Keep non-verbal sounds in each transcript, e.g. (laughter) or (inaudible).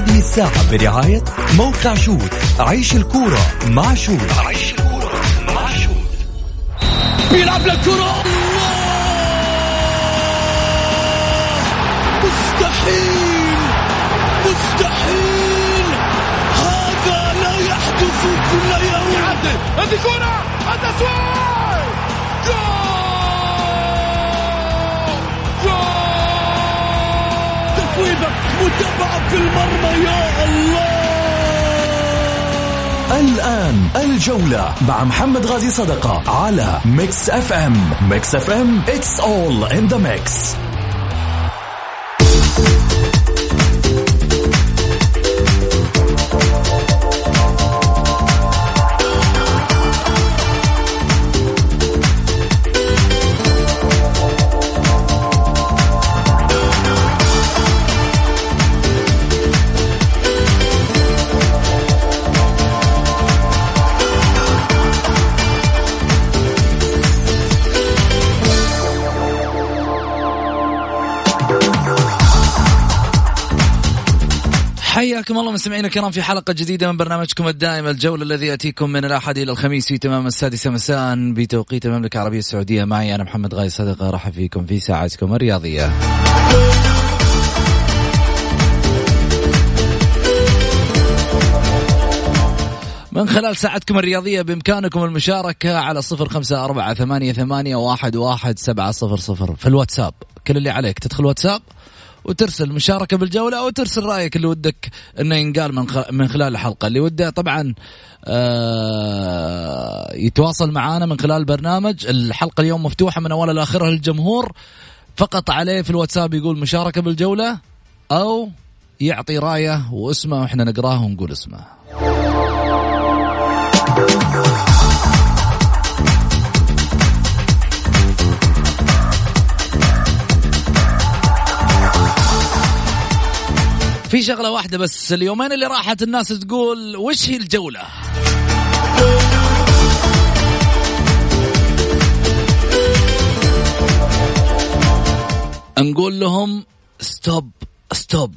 هذه الساعة برعاية موقع شوت عيش الكورة مع شوت عيش الكورة مع شوت بيلعب للكرة مستحيل! مستحيل! هذا لا يحدث كل يوم. هذه كرة! التسويق جول! جول! تصويبة متابعة في المرمى يا الله! الآن الجولة مع محمد غازي صدقة على Mix FM. Mix FM it's all in the mix. حياكم الله مستمعينا الكرام في حلقة جديدة من برنامجكم الدائم الجولة الذي يأتيكم من الأحد إلى الخميس في تمام السادسة مساء بتوقيت المملكة العربية السعودية. معي أنا محمد غاي صدقة راح فيكم في ساعتكم الرياضية. من خلال ساعتكم الرياضية بإمكانكم المشاركة على صفر خمسة أربعة ثمانية, ثمانية واحد, واحد سبعة صفر صفر في الواتساب. كل اللي عليك تدخل واتساب وترسل مشاركة بالجولة أو ترسل رأيك اللي ودك أنه ينقال من. من خلال الحلقة. اللي وده طبعا آه يتواصل معنا من خلال البرنامج الحلقة اليوم مفتوحة من أولها لآخرها للجمهور. فقط عليه في الواتساب يقول مشاركة بالجولة أو يعطي رأيه واسمه وإحنا نقراه ونقول اسمه. في شغلة واحدة بس اليومين اللي راحت الناس تقول وش هي الجولة؟ نقول لهم stop stop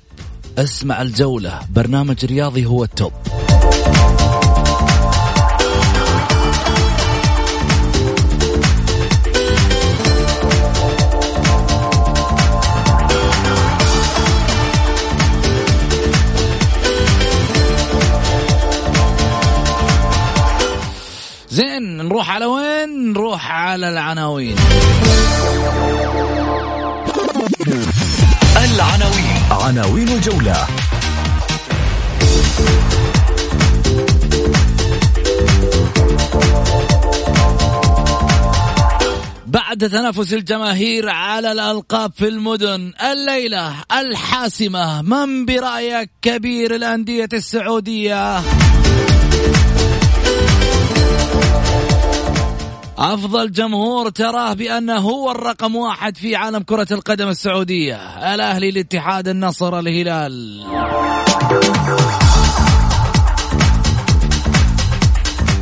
اسمع الجولة برنامج رياضي هو ال top. نروح على وين؟ نروح على العناوين. العناوين. عناوين الجولة. بعد تنافس الجماهير على الألقاب في المدن الليلة الحاسمة من برأيك كبير الأندية السعودية؟ أفضل جمهور تراه بأنه هو الرقم واحد في عالم كرة القدم السعودية. الأهلي الاتحاد النصر الهلال.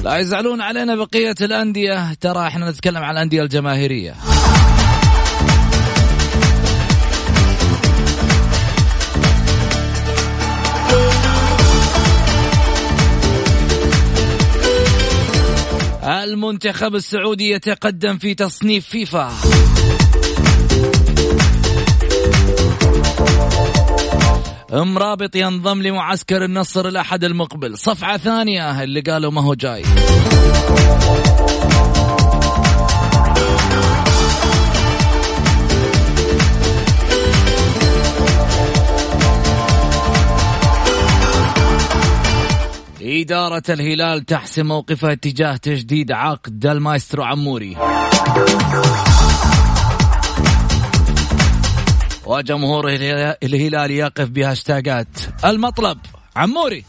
لا يزعلون علينا بقية الأندية. ترى إحنا نتكلم عن الأندية الجماهيرية. المنتخب السعودي يتقدم في تصنيف فيفا. مرابط ينضم لمعسكر النصر الأحد المقبل. صفعة ثانية اللي قالوا ما هو جاي. إدارة الهلال تحسم موقفها تجاه تجديد عقد المايسترو عموري. وجمهور الهلال يقف بهاشتاجات المطلب عموري.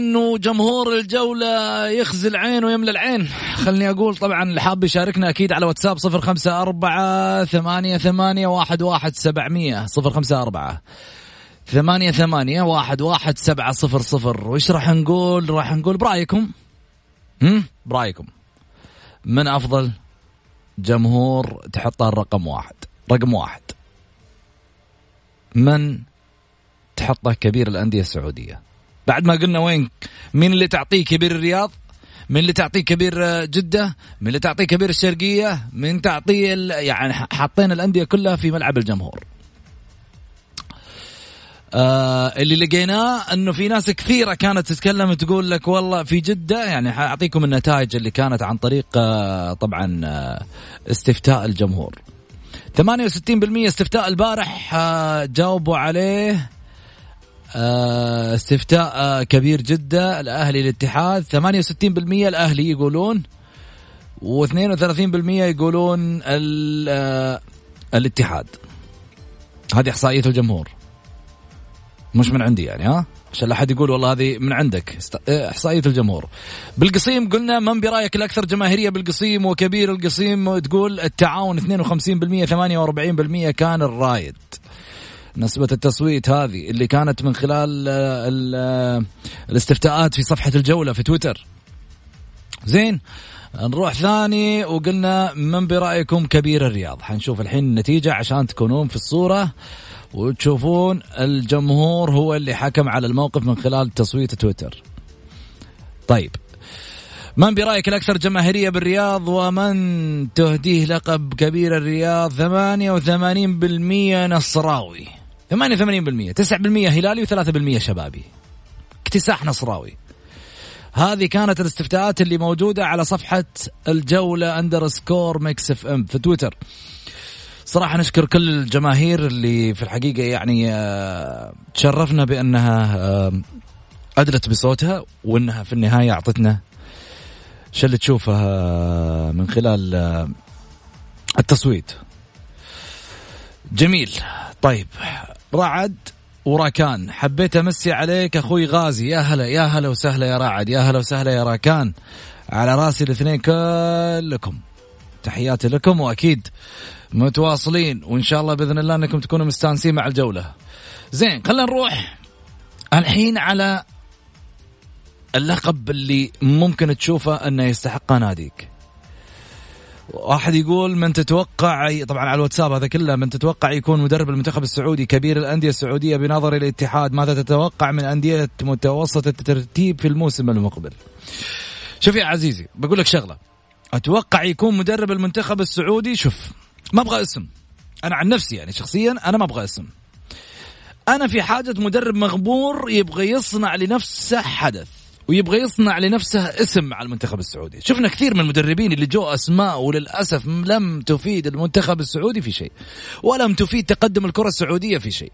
زين وجمهور الجولة يخزي العين ويملى العين. خلني أقول طبعا اللي حاب يشاركنا أكيد على واتساب صفر خمسة أربعة ثمانية ثمانية واحد واحد سبعمية صفر خمسة أربعة ثمانية ثمانية واحد واحد سبعة صفر صفر. وش راح نقول؟ راح نقول برأيكم. هم؟ برأيكم. من أفضل جمهور تحطه الرقم واحد. رقم واحد. من تحطه كبير الأندية السعودية؟ بعد ما قلنا وين مين اللي تعطيه كبير الرياض من اللي تعطيه كبير جدة من اللي تعطيه كبير الشرقية من تعطيه يعني حاطين الأندية كلها في ملعب الجمهور. آه اللي لقيناه إنه في ناس كثيرة كانت تتكلم تقول لك والله في جدة يعني حاعطيكم النتائج اللي كانت عن طريق آه طبعا آه استفتاء الجمهور. 68% استفتاء البارح آه جاوبوا عليه. آه استفتاء آه كبير جدا. الأهلي الاتحاد 68% الأهلي يقولون و32% يقولون آه الاتحاد. هذه إحصائية الجمهور. مش من عندي يعني ها؟ عشان لا أحد يقول والله هذه من عندك. إحصائية الجمهور. بالقصيم قلنا من برأيك الأكثر جماهيرية بالقصيم وكبير القصيم؟ تقول التعاون 52% 48% كان الرايد نسبة التصويت هذه اللي كانت من خلال ال ال الاستفتاءات في صفحة الجولة في تويتر. زين نروح ثاني وقلنا من برأيكم كبير الرياض؟ حنشوف الحين النتيجة عشان تكونون في الصورة وتشوفون الجمهور هو اللي حكم على الموقف من خلال تصويت تويتر. طيب من برأيك الأكثر جماهيرية بالرياض ومن تهديه لقب كبير الرياض؟ 88% نصراوي. 88% 9% هلالي و3% شبابي. اكتساح نصراوي. هذه كانت الاستفتاءات اللي موجودة على صفحة الجولة underscore Mix FM في تويتر. صراحة نشكر كل الجماهير اللي في الحقيقة يعني آه، تشرفنا بأنها آه، أدلت بصوتها وأنها في النهاية أعطتنا شو اللي تشوفه آه، من خلال التصويت. جميل. طيب رعد وراكان. حبيت أمسي عليك أخوي غازي. يا هلا يا هلا وسهلا يا رعد. يا هلا وسهلا يا راكان. على راسي الاثنين كلكم. تحياتي لكم وأكيد متواصلين. وإن شاء الله بإذن الله أنكم تكونوا مستانسين مع الجولة. زين خلينا نروح الحين على اللقب اللي ممكن تشوفه أنه يستحقه ناديك. واحد يقول من تتوقع طبعا على الواتساب هذا كله من تتوقع يكون مدرب المنتخب السعودي كبير الأندية السعودية بنظر الاتحاد؟ ماذا تتوقع من أندية متوسطه الترتيب في الموسم المقبل؟ شوف يا عزيزي بقول لك شغلة. أتوقع يكون مدرب المنتخب السعودي شوف ما أبغى اسم. أنا عن نفسي يعني شخصيا أنا ما أبغى اسم. أنا في حاجة مدرب مغمور يبغى يصنع لنفسه حدث. ويبغى يصنع لنفسه اسم مع المنتخب السعودي. شفنا كثير من المدربين اللي جو أسماء وللأسف لم تفيد المنتخب السعودي في شيء ولم تفيد تقدم الكرة السعودية في شيء.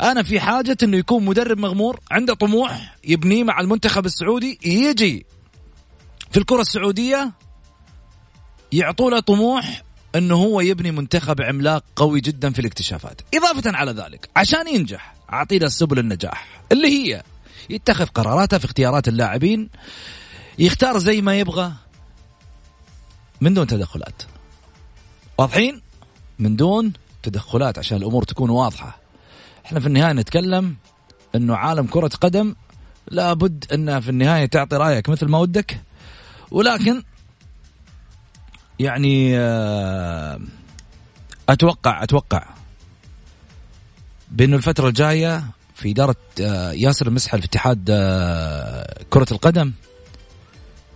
أنا في حاجة إنه يكون مدرب مغمور عنده طموح يبنيه مع المنتخب السعودي يجي في الكرة السعودية يعطوا له طموح إنه هو يبني منتخب عملاق قوي جدا في الاكتشافات. إضافة على ذلك عشان ينجح اعطينا سبل النجاح اللي هي يتخذ قراراته في اختيارات اللاعبين يختار زي ما يبغى من دون تدخلات. واضحين؟ من دون تدخلات عشان الأمور تكون واضحة. إحنا في النهاية نتكلم إنه عالم كرة قدم لابد إنها في النهاية تعطي رأيك مثل ما ودك. ولكن يعني آه، أتوقع أتوقع بإنه الفترة الجاية في إدارة آه، ياسر المسحل في اتحاد آه، كرة القدم.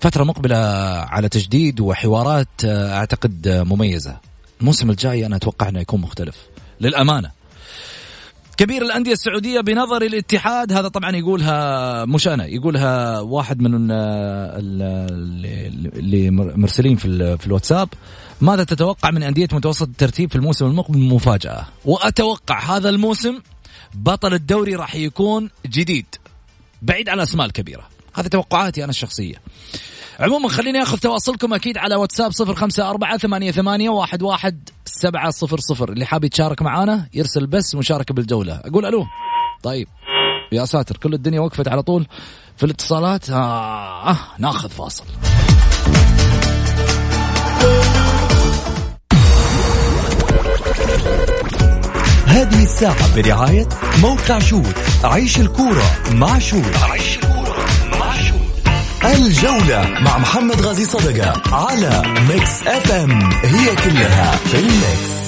فترة مقبلة على تجديد وحوارات أعتقد مميزة. الموسم الجاي أنا أتوقع إنه يكون مختلف. للأمانة. كبير الأندية السعودية بنظر الاتحاد هذا طبعا يقولها مش أنا يقولها واحد من اللي مرسلين في الواتساب. ماذا تتوقع من أندية متوسط الترتيب في الموسم المقبل؟ مفاجأة. وأتوقع هذا الموسم بطل الدوري راح يكون جديد بعيد عن الأسماء الكبيرة. هذه توقعاتي أنا الشخصية. عموما خليني آخذ تواصلكم أكيد على واتساب صفر خمسة أربعة ثمانية, ثمانية واحد, واحد سبعة صفر صفر. اللي حاب يتشارك معانا يرسل بس مشاركة بالجولة. أقول ألو. طيب. يا ساتر كل الدنيا وقفت على طول في الاتصالات. آه, آه ناخذ فاصل. هذه الساعة برعاية موقع Shoot عيش الكورة مع Shoot عيش الكورة مع Shoot الجولة مع محمد غازي صدقة على Mix FM it's all in the mix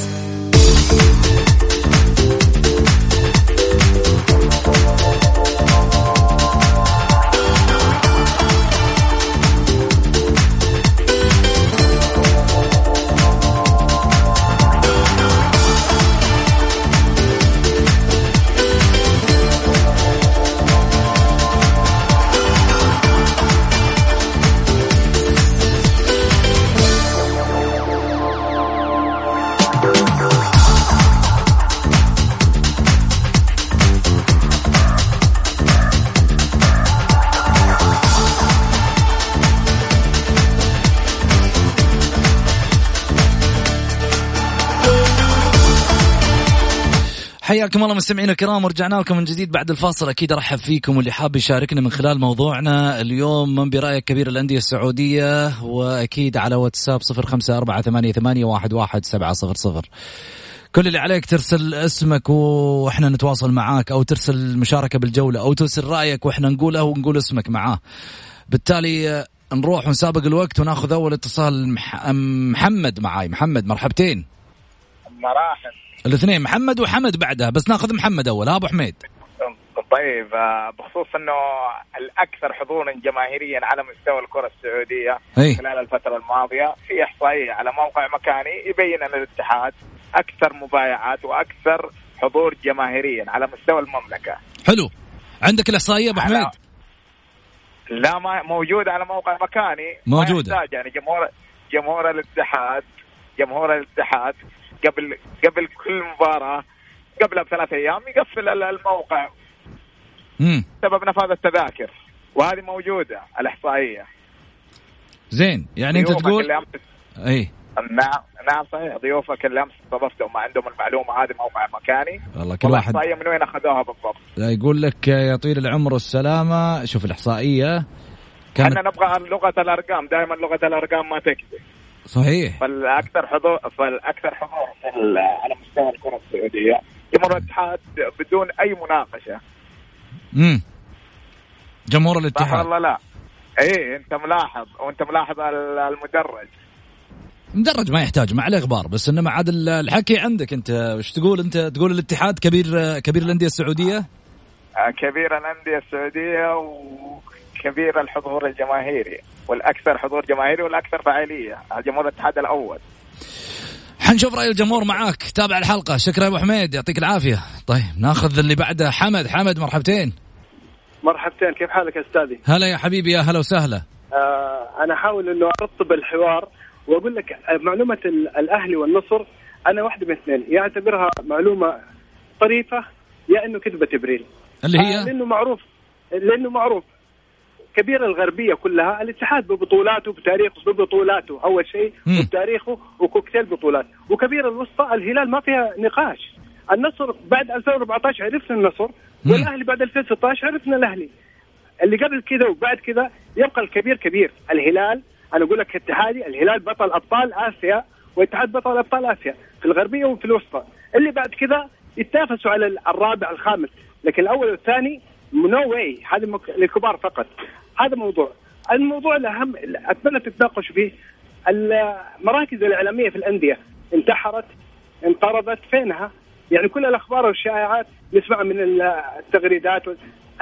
حياكم الله مستمعينا الكرام ورجعنا لكم من جديد بعد الفاصل. أكيد أرحب فيكم واللي حاب يشاركنا من خلال موضوعنا اليوم. من برأيك كبير الأندية السعودية؟ وأكيد على واتساب صفر خمسة أربعة ثمانية, ثمانية واحد, واحد سبعة صفر صفر. كل اللي عليك ترسل اسمك وإحنا نتواصل معاك أو ترسل مشاركة بالجولة أو ترسل رأيك وإحنا نقوله ونقول اسمك معاه. بالتالي نروح ونسابق الوقت وناخذ أول اتصال محمد معاي. محمد مرحبتين. مراحل الاثنين محمد وحمد بعدها بس ناخذ محمد أول. ها أبو حميد. طيب بخصوص إنه الأكثر حضورا جماهيريا على مستوى الكرة السعودية أي. خلال الفترة الماضية في إحصائية على موقع مكاني يبين أن الاتحاد أكثر مبايعات وأكثر حضور جماهيريا على مستوى المملكة. حلو. عندك الإحصائية أبو حميد؟ لا ما موجود على موقع مكاني. موجودة. يعني جمهور جمهور الاتحاد جمهور الاتحاد قبل قبل كل مباراة قبلها بثلاث أيام يقفل الموقع. امم سبب نفاذ التذاكر. وهذه موجودة الإحصائية. زين يعني أنت تقول إي. نعم نعم صحيح. ضيوفك اللي أمس استضفتهم ما عندهم المعلومة هذه موقع مكاني. والله كل واحد الاحصائيه من وين أخذوها بالضبط؟ يقول لك يا طويل العمر والسلامة. شوف الإحصائية. كانت إحنا نبغى لغة الأرقام دائما لغة الأرقام ما تكذب. صحيح. فالأكثر حضور فالأكثر حضور على مستوى الكرة السعودية جمهور الاتحاد بدون أي مناقشة. امم جمهور الاتحاد. والله لا؟ اي أنت ملاحظ. وأنت ملاحظ المدرج. مدرج ما يحتاج ما عليه غبار بس انما عاد الحكي عندك أنت. وش تقول أنت؟ تقول الاتحاد كبير كبير الأندية السعودية؟ آه، كبير الأندية السعودية وكبير الحضور الجماهيري والأكثر حضور جماهيري والأكثر فعاليه جمهور الاتحاد الأول. حنشوف رأي الجمهور معاك تابع الحلقة. شكرا يا أبو حميد يعطيك العافية. طيب ناخذ اللي بعده. حمد حمد مرحبتين. مرحبتين كيف حالك يا أستاذي؟ هلا يا حبيبي يا هلا وسهلا. آه أنا احاول إنه أرطب الحوار وأقول لك معلومة الأهلي والنصر أنا واحدة من اثنين يا أعتبرها معلومة طريفة يا إنه كذبه إبريل. اللي هي؟ آه لأنه معروف لأنه معروف. كبير الغربية كلها الاتحاد ببطولاته بتاريخه ببطولاته أول شيء وبتاريخه وكوكتيل بطولات وكبير الوسطى الهلال ما فيها نقاش. النصر بعد 2014 عرفنا النصر والأهلي بعد 2016 عرفنا الأهلي. اللي قبل كذا وبعد كذا يبقى الكبير كبير. الهلال أنا أقول لك اتحادي الهلال بطل أبطال آسيا والاتحاد بطل أبطال آسيا في الغربية وفي الوسطى. اللي بعد كذا يتنافسوا على الرابع الخامس. لكن الأول والثاني نو واي هذا للكبار فقط. هذا موضوع. الموضوع الأهم أتمنى تتناقشوا فيه. المراكز الإعلامية في الأندية انتحرت انقرضت فينها؟ يعني كل الأخبار والشائعات نسمعها من التغريدات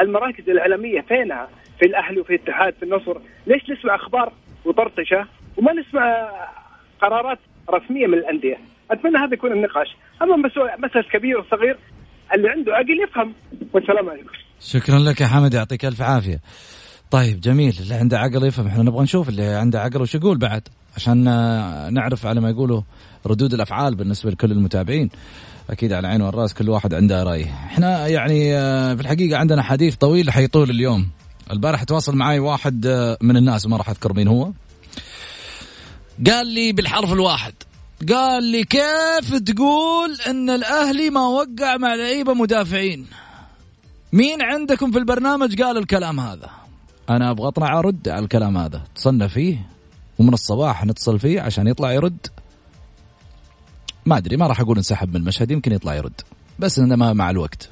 المراكز الإعلامية فينها؟ في الأهلي وفي الاتحاد في النصر. ليش نسمع أخبار وطرطشه وما نسمع قرارات رسمية من الأندية؟ أتمنى هذا يكون النقاش. أما مسألة كبير وصغير اللي عنده عقل يفهم. والسلام عليكم. شكرا لك يا حمد يعطيك ألف عافية. طيب جميل. اللي عنده عقل يفهم. إحنا نبغى نشوف اللي عنده عقل وش يقول بعد عشان نعرف على ما يقولوا ردود الأفعال بالنسبة لكل المتابعين. أكيد على عين والرأس كل واحد عنده رأي. إحنا يعني آه، في الحقيقة عندنا حديث طويل حيطول اليوم. البارح تواصل معي واحد آه، من الناس ما راح أذكر مين هو. قال لي بالحرف الواحد قال لي كيف تقول إن الأهلي ما وقع مع لعيبة مدافعين؟ مين عندكم في البرنامج قال الكلام هذا؟ أنا أبغى أطلع أرد على الكلام هذا. اتصلنا فيه. ومن الصباح نتصل فيه عشان يطلع يرد. ما أدري ما راح أقول انسحب من المشهد يمكن يطلع يرد. بس انما مع الوقت.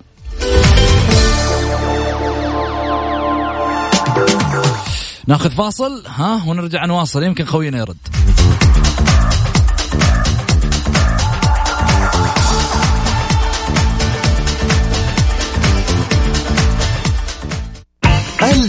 ناخذ فاصل ها ونرجع نواصل. يمكن خوينا يرد.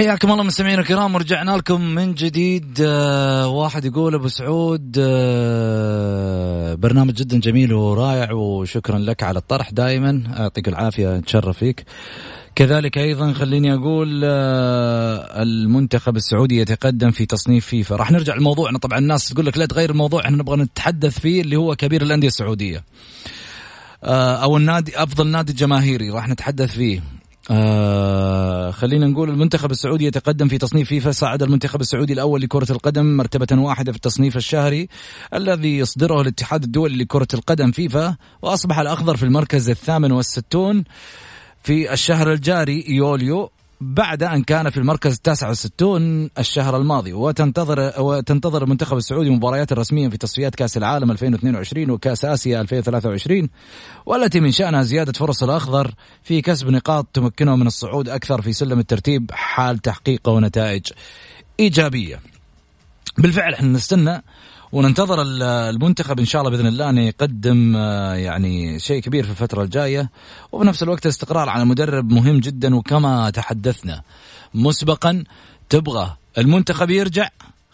حياكم الله مستمعينا الكرام ورجعنا لكم من جديد. آه واحد يقول أبو سعود آه برنامج جدا جميل ورائع وشكرا لك على الطرح دائما. يعطيك العافية نتشرف فيك. كذلك أيضا خليني أقول آه المنتخب السعودي يتقدم في تصنيف فيفا. راح نرجع لموضوعنا. طبعا الناس تقول لك لا تغير الموضوع إحنا نبغى نتحدث فيه اللي هو كبير الأندية السعودية. أو النادي أفضل نادي جماهيري راح نتحدث فيه. آه خلينا نقول المنتخب السعودي يتقدم في تصنيف فيفا. صعد المنتخب السعودي الأول لكرة القدم مرتبة واحدة في التصنيف الشهري الذي يصدره الاتحاد الدولي لكرة القدم فيفا وأصبح الأخضر في المركز الثامن والستون في الشهر الجاري يوليو. بعد أن كان في المركز التاسع والستون الشهر الماضي وتنتظر وتنتظر المنتخب السعودي مباريات رسمية في تصفيات كأس العالم 2022 وكأس آسيا 2023 والتي من شأنها زيادة فرص الأخضر في كسب نقاط تمكنه من الصعود أكثر في سلم الترتيب حال تحقيقه نتائج إيجابية. بالفعل إحنا نستنى وننتظر المنتخب إن شاء الله بإذن الله انه يقدم آه، يعني شيء كبير في الفترة الجاية. وبنفس الوقت الاستقرار على المدرب مهم جدا وكما تحدثنا مسبقا تبغى المنتخب يرجع؟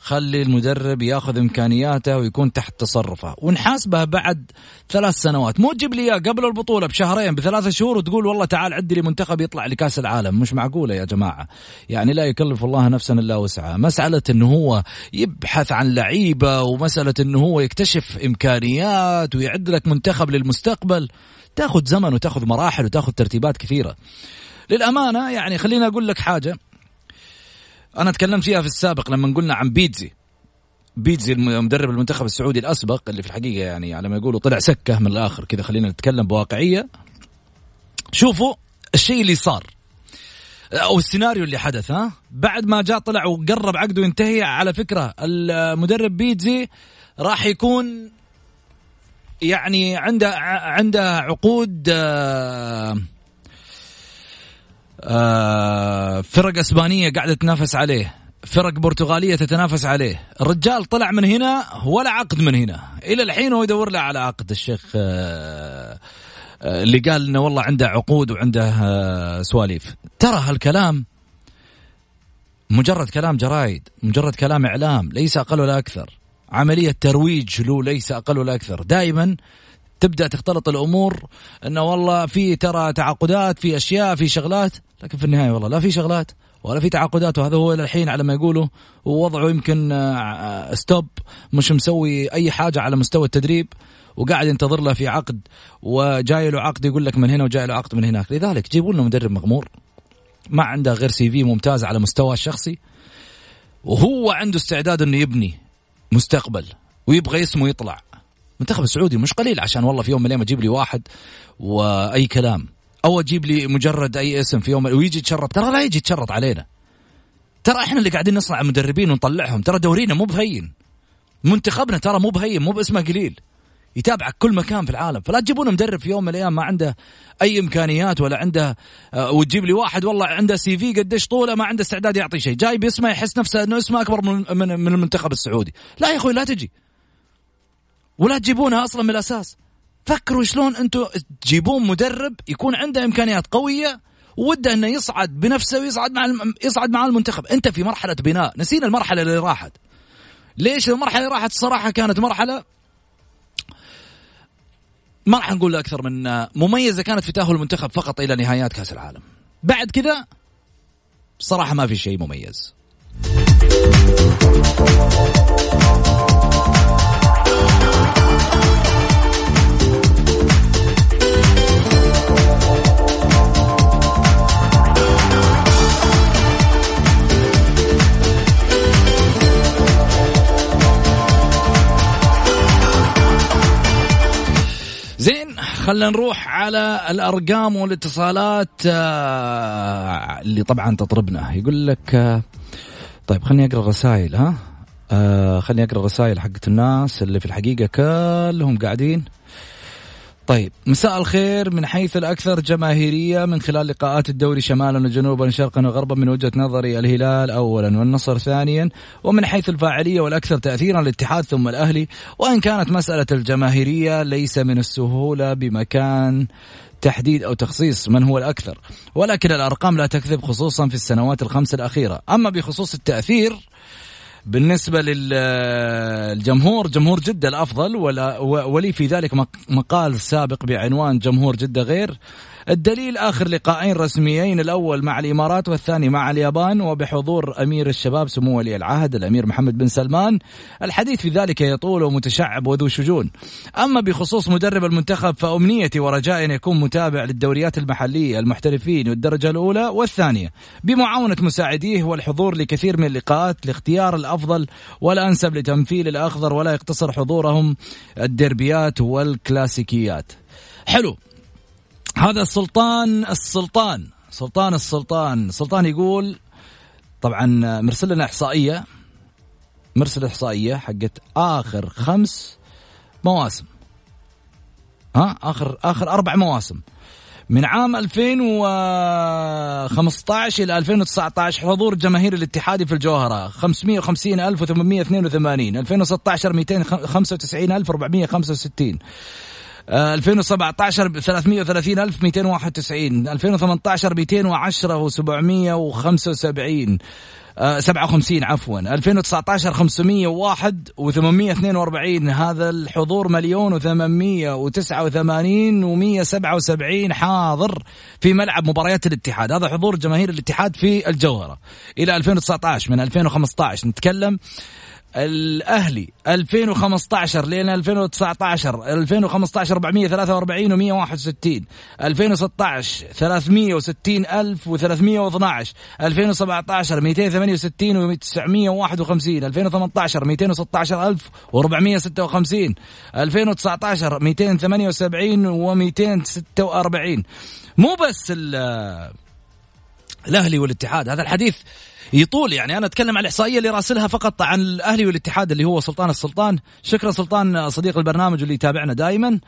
خلي المدرب ياخذ إمكانياته ويكون تحت تصرفه. ونحاسبه بعد ثلاث سنوات. مو تجيب لي إياه قبل البطولة بشهرين بثلاثة شهور وتقول والله تعال عدي لي منتخب يطلع لكأس العالم. مش معقولة يا جماعة. يعني لا يكلف الله نفسا إلا وسعها. مسألة انه هو يبحث عن لعيبة ومسألة انه هو يكتشف إمكانيات ويعد لك منتخب للمستقبل تاخذ زمن وتاخذ مراحل وتاخذ ترتيبات كثيرة. للأمانة يعني خليني أقول لك حاجة. أنا تكلمت فيها في السابق لما قلنا عن بيتزي. بيتزي المدرب المنتخب السعودي الأسبق اللي في الحقيقة يعني على ما يقولوا طلع سكة من الآخر. كذا خلينا نتكلم بواقعية. شوفوا الشيء اللي صار. أو السيناريو اللي حدث ها؟ بعد ما جاء طلع وقرب عقده ينتهي على فكرة المدرب بيتزي راح يكون يعني عنده عنده عقود آه فرق أسبانية قاعدة تنافس عليه. فرق برتغالية تتنافس عليه. الرجال طلع من هنا ولا عقد من هنا. إلى الحين هو يدور له على عقد. الشيخ آه آه اللي قال إنه والله عنده عقود وعنده آه سواليف. ترى هالكلام مجرد كلام جرايد مجرد كلام إعلام ليس أقل ولا أكثر. عملية ترويج له ليس أقل ولا أكثر. دائما تبدأ تختلط الأمور إنه والله في ترى تعاقدات في أشياء في شغلات. لكن في النهاية والله لا في شغلات ولا في تعاقدات وهذا هو الحين على ما يقولوا ووضعه يمكن stop آه، مش مسوي أي حاجة على مستوى التدريب وقاعد ينتظر له في عقد وجاي له عقد يقول لك من هنا وجاي له عقد من هناك. لذلك جيبوا لنا مدرب مغمور ما عنده غير CV ممتاز على مستوى الشخصي وهو عنده استعداد إنه يبني مستقبل ويبغى اسمه يطلع. المنتخب السعودي مش قليل عشان والله في يوم من الأيام أجيب لي واحد وأي كلام. أو أجيب لي مجرد أي اسم في يوم ويجي يتشرط. ترى لا يجي يتشرط علينا. ترى إحنا اللي قاعدين نصنع مدربين ونطلعهم. ترى دورينا مو بهين. منتخبنا ترى مو بهين مو باسمه قليل. يتابعك كل مكان في العالم. فلا تجيبون مدرب في يوم من الأيام ما عنده أي إمكانيات ولا عنده آه وتجيب لي واحد والله عنده سي في قديش طوله ما عنده استعداد يعطي شيء. جاي باسمه يحس نفسه إنه اسمه أكبر من, من, من المنتخب السعودي. لا يا أخوي لا تجي. ولا تجيبونها أصلا من الأساس. فكروا شلون أنتم تجيبون مدرب يكون عنده إمكانيات قوية وده إنه يصعد بنفسه ويصعد مع. يصعد مع المنتخب. أنت في مرحلة بناء. نسينا المرحلة اللي راحت. ليش المرحلة اللي راحت؟ الصراحه كانت مرحلة ما راح نقول أكثر من مميزة كانت في تأهل المنتخب فقط إلى نهايات كأس العالم. بعد كذا صراحة ما في شيء مميز. خلينا نروح على الأرقام والاتصالات آه، اللي طبعا تطربنا. يقول لك آه، طيب خليني أقرأ الرسائل ها؟ آه خليني أقرأ الرسائل حقت الناس اللي في الحقيقة كلهم قاعدين. طيب مساء الخير من حيث الأكثر جماهيرية. من خلال لقاءات الدوري شمالا وجنوبا شرقا وغربا من وجهة نظري الهلال أولا والنصر ثانيا ومن حيث الفاعلية والأكثر تأثيرا الاتحاد ثم الأهلي. وإن كانت مسألة الجماهيرية ليس من السهولة بمكان تحديد أو تخصيص من هو الأكثر. ولكن الأرقام لا تكذب خصوصا في السنوات الخمس الأخيرة. أما بخصوص التأثير بالنسبة للجمهور جمهور جدة الأفضل ولا ولي في ذلك مقال سابق بعنوان جمهور جدة غير. الدليل آخر لقاءين رسميين الأول مع الإمارات والثاني مع اليابان وبحضور أمير الشباب سمو ولي العهد الأمير محمد بن سلمان. الحديث في ذلك يطول ومتشعب وذو شجون. أما بخصوص مدرب المنتخب فأمنيتي ورجائي أن يكون متابع للدوريات المحلية المحترفين والدرجة الأولى والثانية. بمعاونة مساعديه والحضور لكثير من اللقاءات لاختيار الأفضل ولا أنسب لتمثيل الأخضر ولا يقتصر حضورهم الدربيات والكلاسيكيات. حلو. هذا السلطان السلطان سلطان السلطان سلطان يقول طبعا مرسل لنا إحصائية مرسل إحصائية حقت آخر خمس مواسم. ها؟ آخر آخر أربع مواسم. من عام 2015 إلى 2019 حضور جماهير الاتحادي في الجوهرة 550882 2016 295465 2017 330291 2018 210 و775 57 عفوا 2019 501 و842 هذا الحضور مليون و889 و177 حاضر في ملعب مباريات الاتحاد هذا حضور جماهير الاتحاد في الجوهرة. إلى 2019 من 2015 نتكلم. الأهلي 2015 لين 2019 2015 443 و161 2016 360 ألف و312 2017 268 و951 2018 216 ألف و456 2019 278 و246 مو بس الأهلي والاتحاد هذا الحديث يطول. يعني أنا أتكلم عن الإحصائية اللي راسلها فقط عن الأهلي والاتحاد اللي هو سلطان السلطان. شكرا سلطان صديق البرنامج اللي يتابعنا دائما.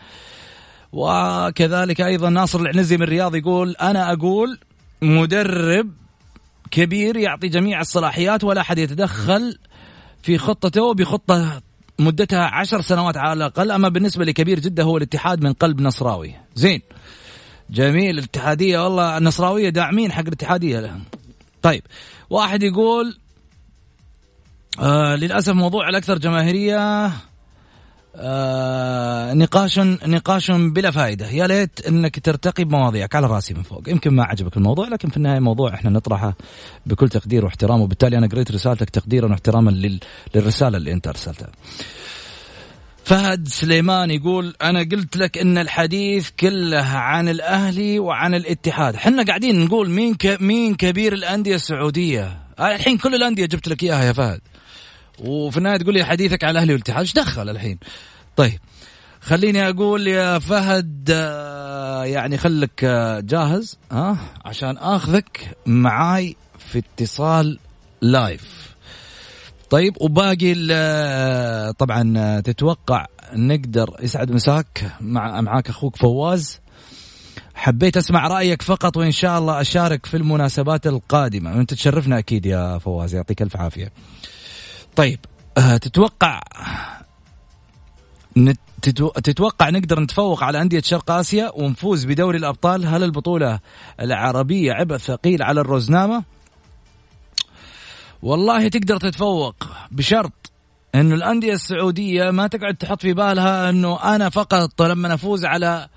وكذلك أيضا ناصر العنزي من الرياض يقول أنا أقول مدرب كبير يعطي جميع الصلاحيات ولا أحد يتدخل في خطته بخطة مدتها عشر سنوات على الأقل. أما بالنسبة لكبير جدة هو الاتحاد من قلب نصراوي. زين. جميل. الاتحادية والله النصراوية داعمين حق الاتحادية طيب واحد يقول آه للأسف موضوع الأكثر جماهيرية آه نقاش نقاش بلا فائدة. يا ليت إنك ترتقي بمواضيعك على رأسي من فوق. يمكن ما عجبك الموضوع لكن في النهاية موضوع إحنا نطرحه بكل تقدير واحترام وبالتالي أنا قريت رسالتك تقديرا واحتراما لل... للرسالة اللي أنت أرسلتها. فهد سليمان يقول أنا قلت لك إن الحديث كله عن الأهلي وعن الاتحاد. حنا قاعدين نقول مين. مين كبير الأندية السعودية؟ الحين كل الأندية جبت لك إياها يا فهد. وفي النهاية تقول لي حديثك على الأهلي والاتحاد. إيش دخل الحين؟ طيب خليني أقول يا فهد آه، يعني خلك آه، جاهز ها عشان آخذك معاي في اتصال live طيب وباقي طبعا تتوقع نقدر يسعد مساك مع معاك أخوك فواز. حبيت أسمع رأيك فقط وإن شاء الله أشارك في المناسبات القادمة. وأنت تشرفنا أكيد يا فواز يعطيك ألف عافية. طيب أه، تتوقع تتوقع نقدر نتفوق على أندية شرق آسيا ونفوز بدوري الأبطال؟ هل البطولة العربية عبء ثقيل على الروزنامة؟ والله تقدر تتفوق بشرط إنه الأندية السعودية ما تقعد تحط في بالها إنه أنا فقط لما افوز على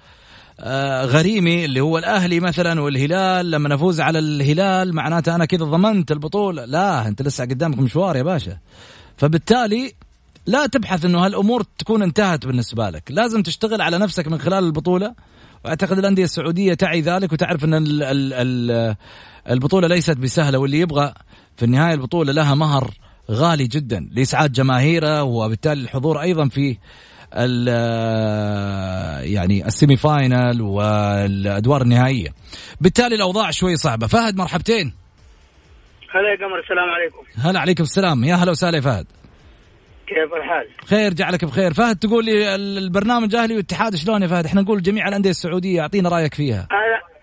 آه، غريمي اللي هو الأهلي مثلا والهلال لما افوز على الهلال معناته أنا كذا ضمنت البطولة. لا أنت لسه قدامك مشوار يا باشا. فبالتالي لا تبحث إنه هالأمور تكون انتهت بالنسبة لك. لازم تشتغل على نفسك من خلال البطولة. وأعتقد الأندية السعودية تعي ذلك وتعرف إن البطولة ليست بسهلة واللي يبغى في النهايه البطولة لها مهر غالي جدا لإسعاد جماهيره وبالتالي الحضور أيضا في يعني السيمي فاينل والأدوار النهائية. بالتالي الأوضاع شوي صعبة. فهد مرحبتين. هلا يا قمر السلام عليكم. هلا عليكم السلام. يا هلا وسهلا يا فهد. كيف الحال؟ خير جعلك بخير. فهد تقول لي البرنامج أهلي والاتحاد شلون يا فهد؟ إحنا نقول جميع الأندية السعودية أعطينا رأيك فيها.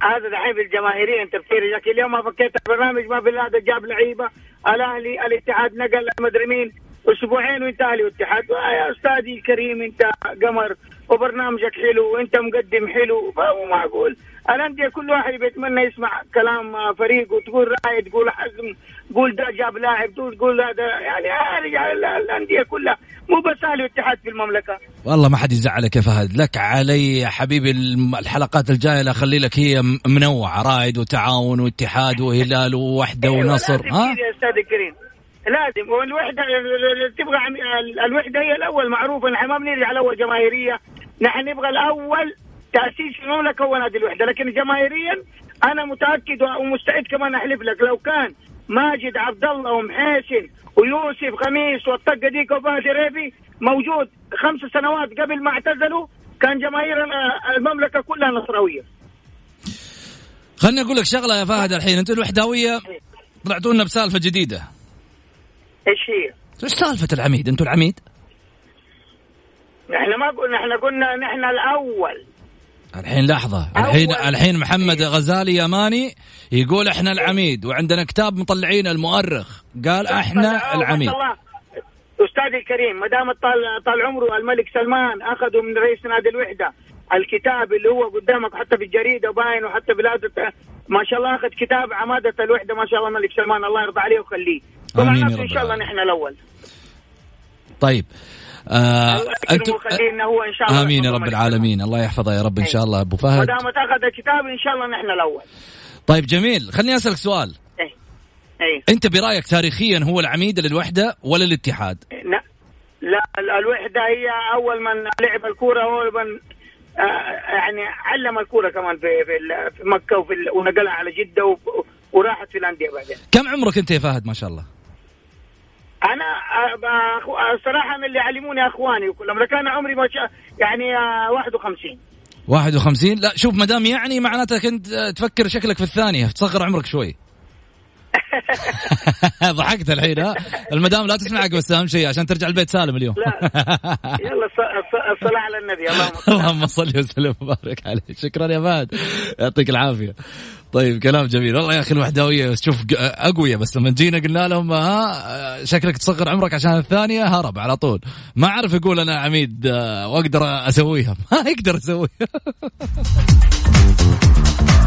هذا دحين في الجماهيرية تفكيري لكن اليوم ما فكيت البرنامج ما بالله جاب لعيبة. الأهلي الاتحاد نقل مدري مين. أسبوعين وانت أهلي واتحاد يا استاذي الكريم انت قمر وبرنامجك حلو وانت مقدم حلو. فهو معقول الانديه كل واحد بيتمنى يسمع كلام فريق وتقول رأي تقول حزم تقول ده جاب لاعب تقول هذا يعني الأندية كلها. مو بس أهلي واتحاد في المملكة. والله ما حد يزعلك يا فهد. لك علي يا حبيبي الحلقات الجاية أخلي لك هي منوعة. رائد وتعاون واتحاد وهلال ووحدة أيوة ونصر. ها؟ يا أستاذ الكريم. لازم. والوحدة تبغى الوحدة هي الأول معروفة. نحن ما بنرجع الأول جماهيرية. نحن نبغى الأول تأسيس المملكه هو نادي الوحدة لكن جماهيريا أنا متأكد ومستعد كمان أحلف لك لو كان ماجد عبد الله ومحيسن ويوسف خميس والطقة ديك وفهد ريبي موجود خمس سنوات قبل ما اعتزلوا كان جماهير المملكة كلها نصراوية خليني أقول لك شغلة يا فهد الحين أنتم الوحداويه طلعتوا لنا بسالفة جديدة إيش هي؟ إيش سالفة العميد؟ أنتم العميد؟ نحن ما قلنا إحنا قلنا نحن الأول الحين لحظة. الحين الحين محمد غزالي يماني يقول إحنا العميد وعندنا كتاب مطلعين المؤرخ. قال إحنا العميد. أستاذي الكريم ما دام طال طال عمره الملك سلمان أخذه من رئيس نادي الوحدة الكتاب اللي هو قدامك حتى في الجريدة باين وحتى بلاد ما شاء الله أخذ كتاب عمادة الوحدة ما شاء الله الملك سلمان الله يرضى عليه ويخليه. آمين إن شاء الله نحن الأول. طيب. آه أنتم هو إن شاء الله آمين يا رب العالمين. الله يحفظه يا رب إن شاء الله. أبو فهد. ما دام أخذ الكتاب إن شاء الله نحن الأول. طيب جميل. خليني أسألك سؤال. إيه. إيه. أنت برأيك تاريخيا هو العميد للوحدة ولا الاتحاد؟ لا لا الوحدة هي أول من لعب الكورة هو من آه يعني علم الكورة كمان في في مكة وفي ونقلها على جدة وراحت في الأندية بعدين. كم عمرك أنت يا فهد؟ ما شاء الله؟ أنا صراحة من اللي علموني أخواني وكلهم كان عمري ما يعني 51 51 لا شوف ما دام يعني معناته كنت تفكر شكلك في الثانية تصغر عمرك شوي. (laughs) ضحكت الحين ها؟ المدام لا تسمعك بس اهم شيء عشان ترجع البيت سالم اليوم. لا. يلا الصلاة على النبي اللهم صل وسلم وبارك عليه. شكرا يا فهد. يعطيك العافية. طيب كلام جميل. والله يا أخي الوحداويه شوف اقوياء بس لما جينا قلنا لهم ها شكلك تصغر عمرك عشان الثانية هرب على طول. ما أعرف يقول أنا عميد وأقدر أسويها. (laughs) ما يقدر يسويها.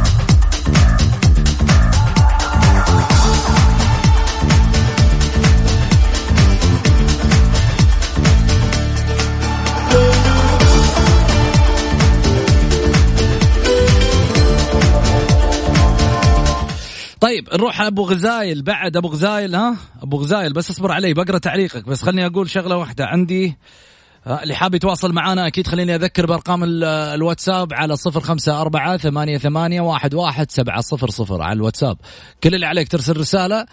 (laughs) طيب نروح أبو غزايل بعد أبو غزايل ها؟ أبو غزايل بس اصبر علي بقرأ تعليقك بس خليني أقول شغلة واحدة عندي. اللي حاب يتواصل معنا أكيد خليني أذكر بأرقام الواتساب على صفر خمسة أربعة ثمانية, ثمانية واحد, واحد سبعة صفر صفر على الواتساب. كل اللي عليك ترسل رسالة.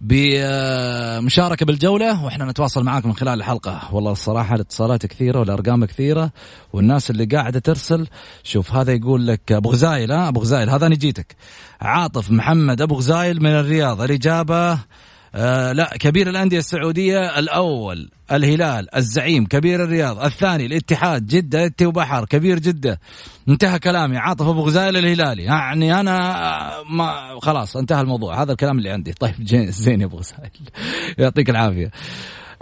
بمشاركة بالجولة وإحنا نتواصل معاك من خلال الحلقة. والله الصراحة الاتصالات كثيرة والأرقام كثيرة والناس اللي قاعدة ترسل شوف هذا يقول لك أبو غزايل ها؟ أبو غزايل هذا نجيتك عاطف محمد أبو غزايل من الرياض الإجابة آه لا كبير الأندية السعودية الأول الهلال الزعيم كبير الرياض الثاني الاتحاد جدة اتي وبحر كبير جدة. انتهى كلامي. عاطف أبو غزايل الهلالي. يعني أنا ما خلاص انتهى الموضوع. هذا الكلام اللي عندي. طيب (laughs) زين يا أبو غزايل يعطيك العافية.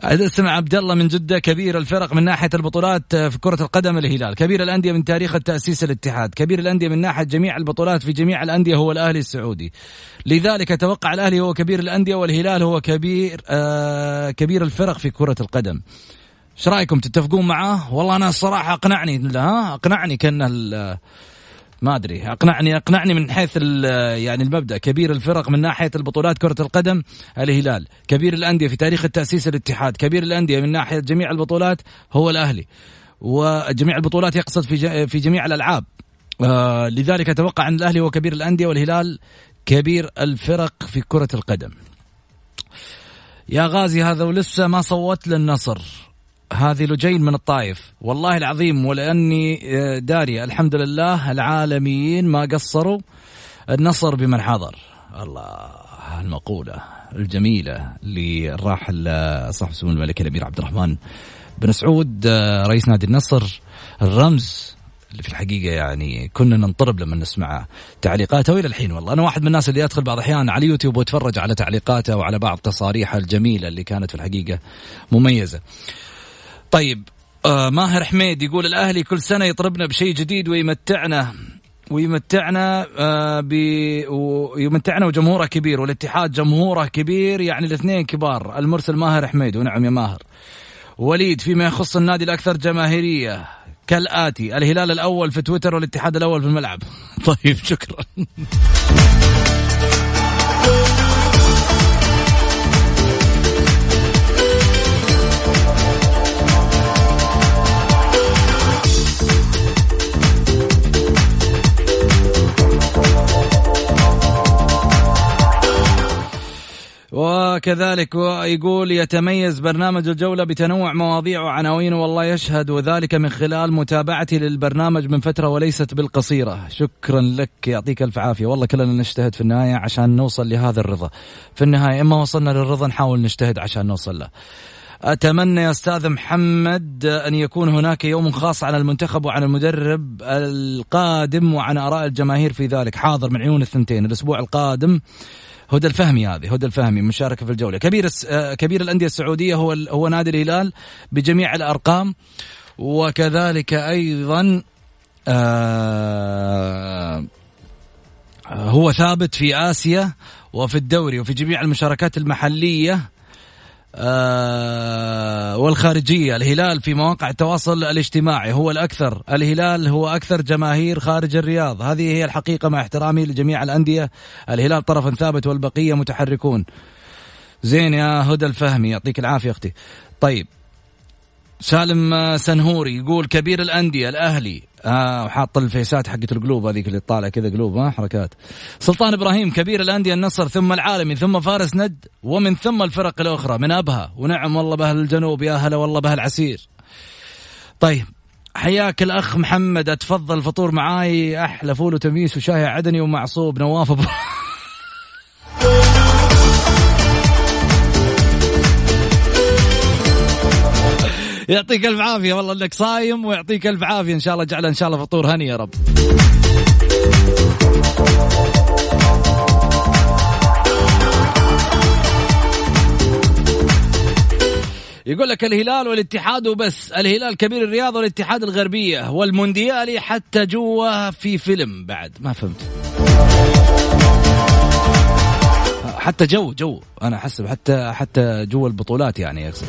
اسمع عبد الله من جدة كبير الفرق من ناحية البطولات في كرة القدم الهلال. كبير الأندية من تاريخ التأسيس الاتحاد. كبير الأندية من ناحية جميع البطولات في جميع الأندية هو الأهلي السعودي. لذلك أتوقع الأهلي هو كبير الأندية والهلال هو كبير آه كبير الفرق في كرة القدم. إيش رأيكم؟ تتفقون معاه؟ والله أنا الصراحة أقنعني ها أقنعني كأن ما أدري. اقنعني أقنعني من حيث يعني المبدأ. كبير الفرق من ناحية البطولات كرة القدم الهلال. كبير الأندية في تاريخ التأسيس الاتحاد. كبير الأندية من ناحية جميع البطولات هو الأهلي. وجميع البطولات يقصد في في جميع الألعاب. آه لذلك أتوقع ان الأهلي هو كبير الأندية والهلال كبير الفرق في كرة القدم. يا غازي هذا ولسه ما صوت للنصر. هذه لجين من الطايف والله العظيم ولأني آه، داري الحمد لله العالميين ما قصروا النصر بمن حضر. الله المقولة الجميلة للراحل آه، صاحب سمو الملك الأمير عبد الرحمن بن سعود آه، رئيس نادي النصر الرمز اللي في الحقيقة يعني كنا ننطرب لما نسمع تعليقاته والى الحين. والله أنا واحد من الناس اللي ادخل بعض الأحيان على اليوتيوب واتفرج على تعليقاته وعلى بعض تصاريحه الجميلة اللي كانت في الحقيقة مميزة. طيب آه ماهر حميد يقول الأهلي كل سنة يطربنا بشيء جديد ويمتعنا ويمتعنا آه ويمتعنا وجمهوره كبير والاتحاد جمهوره كبير يعني الاثنين كبار المرسل ماهر حميد. ونعم يا ماهر. وليد فيما يخص النادي الأكثر جماهيرية كالآتي الهلال الأول في تويتر والاتحاد الأول في الملعب. (laughs) طيب شكرا. وكذلك يقول يتميز برنامج الجولة بتنوع مواضيع وعناوين والله يشهد وذلك من خلال متابعتي للبرنامج من فترة وليست بالقصيرة. شكرا لك يعطيك ألف عافية. والله كلنا نجتهد في النهاية عشان نوصل لهذا الرضا. في النهاية إما وصلنا للرضا نحاول نجتهد عشان نوصل له. أتمنى يا أستاذ محمد أن يكون هناك يوم خاص عن المنتخب وعن المدرب القادم وعن آراء الجماهير في ذلك. حاضر من عيون الثنتين. الأسبوع القادم هدى الفهمي هذه هدى الفهمي مشاركة في الجولة. كبير آه، كبير الأندية السعودية هو هو نادي الهلال بجميع الأرقام وكذلك أيضا آه، هو ثابت في آسيا وفي الدوري وفي جميع المشاركات المحلية. والخارجية الهلال في مواقع التواصل الاجتماعي هو الأكثر. الهلال هو أكثر جماهير خارج الرياض. هذه هي الحقيقة مع احترامي لجميع الأندية. الهلال طرف ثابت والبقية متحركون. زين يا هدى الفهمي يعطيك العافية أختي. طيب سالم سنهوري يقول كبير الأندية الأهلي. آه وحاط الفيسات حقت القلوب هذيك اللي طالع كذا قلوب ها حركات. سلطان إبراهيم كبير الأندية النصر ثم العالمي ثم فارس ند ومن ثم الفرق الأخرى. من أبها ونعم والله باهل الجنوب يا هلا والله باهل عسير طيب حياك الأخ محمد أتفضل فطور معاي أحلى فول وتميس وشاي عدني ومعصوب نواف (laughs) يعطيك ألف عافية. والله إنك صايم ويعطيك ألف عافية. إن شاء الله جعله إن شاء الله فطور هني يا رب. يقول لك الهلال والاتحاد وبس. الهلال كبير الرياض والاتحاد الغربية والمونديالي حتى جوا في فيلم بعد. ما فهمت. حتى جو جو. أنا أحسب حتى حتى جوا البطولات يعني يقصد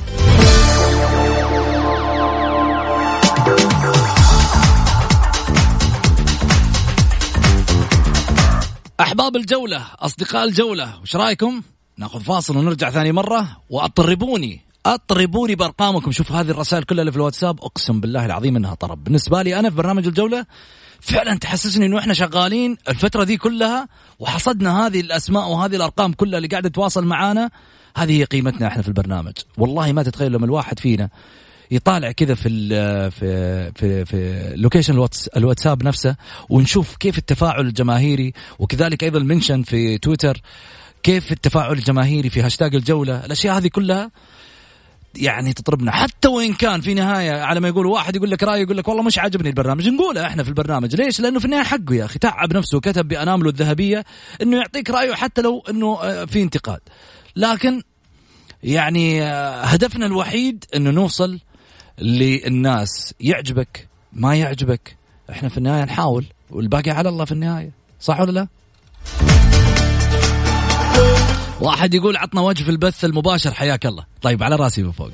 أحباب الجولة أصدقاء الجولة وش رأيكم؟ ناخذ فاصل ونرجع ثاني مرة. وأطربوني أطربوني بأرقامكم. شوف هذه الرسائل كلها اللي في الواتساب. أقسم بالله العظيم إنها طرب. بالنسبة لي أنا في برنامج الجولة فعلا تحسسني إنه إحنا شغالين الفترة دي كلها وحصدنا هذه الأسماء وهذه الأرقام كلها اللي قاعدة تواصل معانا. هذه هي قيمتنا إحنا في البرنامج. والله ما تتخيل لما الواحد فينا يطالع كذا في في في في location الواتس الواتساب نفسه ونشوف كيف التفاعل الجماهيري وكذلك أيضا ال mention في تويتر كيف التفاعل الجماهيري في هاشتاج الجولة. الأشياء هذه كلها يعني تطربنا. حتى وإن كان في نهاية على ما يقول واحد يقول لك رأي يقول لك والله مش عاجبني البرنامج. نقولها إحنا في البرنامج. ليش؟ لأنه في النهاية حقه يا أخي. تعب نفسه وكتب بأنامله الذهبية إنه يعطيك رأيه حتى لو إنه آه، في انتقاد. لكن يعني آه، هدفنا الوحيد إنه نوصل للناس يعجبك ما يعجبك. إحنا في النهاية نحاول والباقي على الله في النهاية. صح ولا لا؟ واحد يقول عطنا وجه في البث المباشر حياك الله. طيب على راسي من فوق.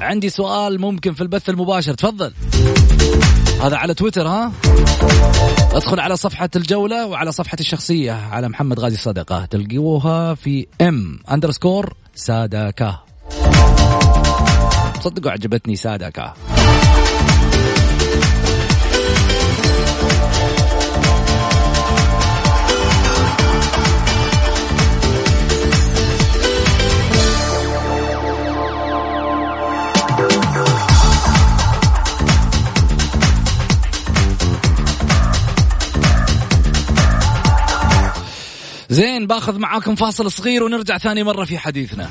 عندي سؤال ممكن في البث المباشر. تفضل. هذا على تويتر ها؟ ادخل على صفحة الجولة وعلى صفحتي الشخصية على محمد غازي صدقة تلقوها في M underscore Sadaka تصدقوا عجبتني سادكا زين باخذ معاكم فاصل صغير ونرجع ثاني مرة في حديثنا.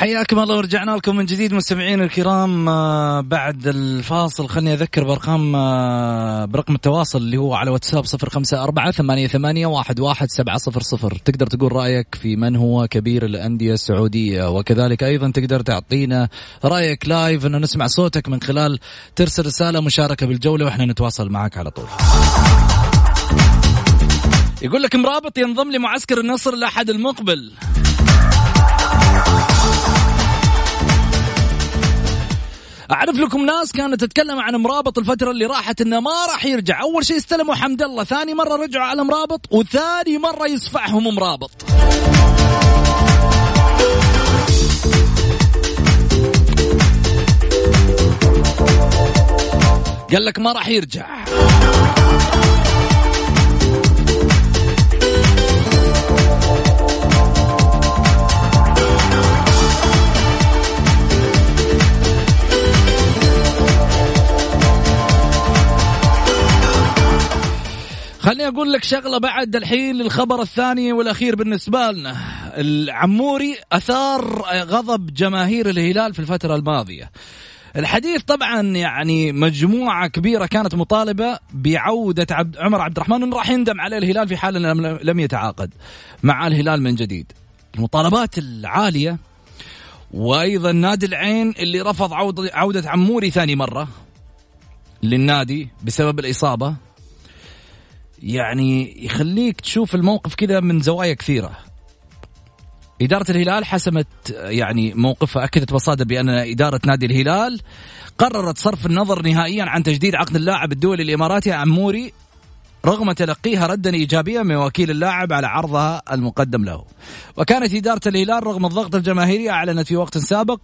حياكم الله ورجعنا لكم من جديد مستمعين الكرام آه، بعد الفاصل خلني أذكر بأرقام آه، برقم التواصل اللي هو على واتساب صفر خمسة أربعة ثمانية, ثمانية واحد, واحد سبعة صفر صفر. تقدر تقول رأيك في من هو كبير الأندية السعودية. وكذلك أيضا تقدر تعطينا رأيك لايف أنه نسمع صوتك من خلال ترسل رسالة مشاركة بالجولة وإحنا نتواصل معك على طول. يقول لك مرابط ينضم لمعسكر النصر الأحد المقبل. أعرف لكم ناس كانت تتكلم عن مرابط الفترة اللي راحت إنه ما راح يرجع. أول شيء استلموا حمد الله ثاني مرة رجعوا على مرابط وثاني مرة يصفعهم مرابط. قال لك ما راح يرجع. خليني أقول لك شغلة بعد الحين للخبر الثاني والأخير بالنسبة لنا. العموري أثار غضب جماهير الهلال في الفترة الماضية. الحديث طبعا يعني مجموعة كبيرة كانت مطالبة بعودة عبد عمر عبد الرحمن انه راح يندم عليه الهلال في حال لم يتعاقد مع الهلال من جديد. المطالبات العالية وأيضا نادي العين اللي رفض عودة عموري ثاني مرة للنادي بسبب الإصابة. يعني يخليك تشوف الموقف كذا من زوايا كثيرة. إدارة الهلال حسمت يعني موقفها أكدت بصادة بأن إدارة نادي الهلال قررت صرف النظر نهائيا عن تجديد عقد اللاعب الدولي الإماراتي عموري رغم تلقيها ردا إيجابيا من وكيل اللاعب على عرضها المقدم له. وكانت إدارة الهلال رغم الضغط الجماهيري أعلنت في وقت سابق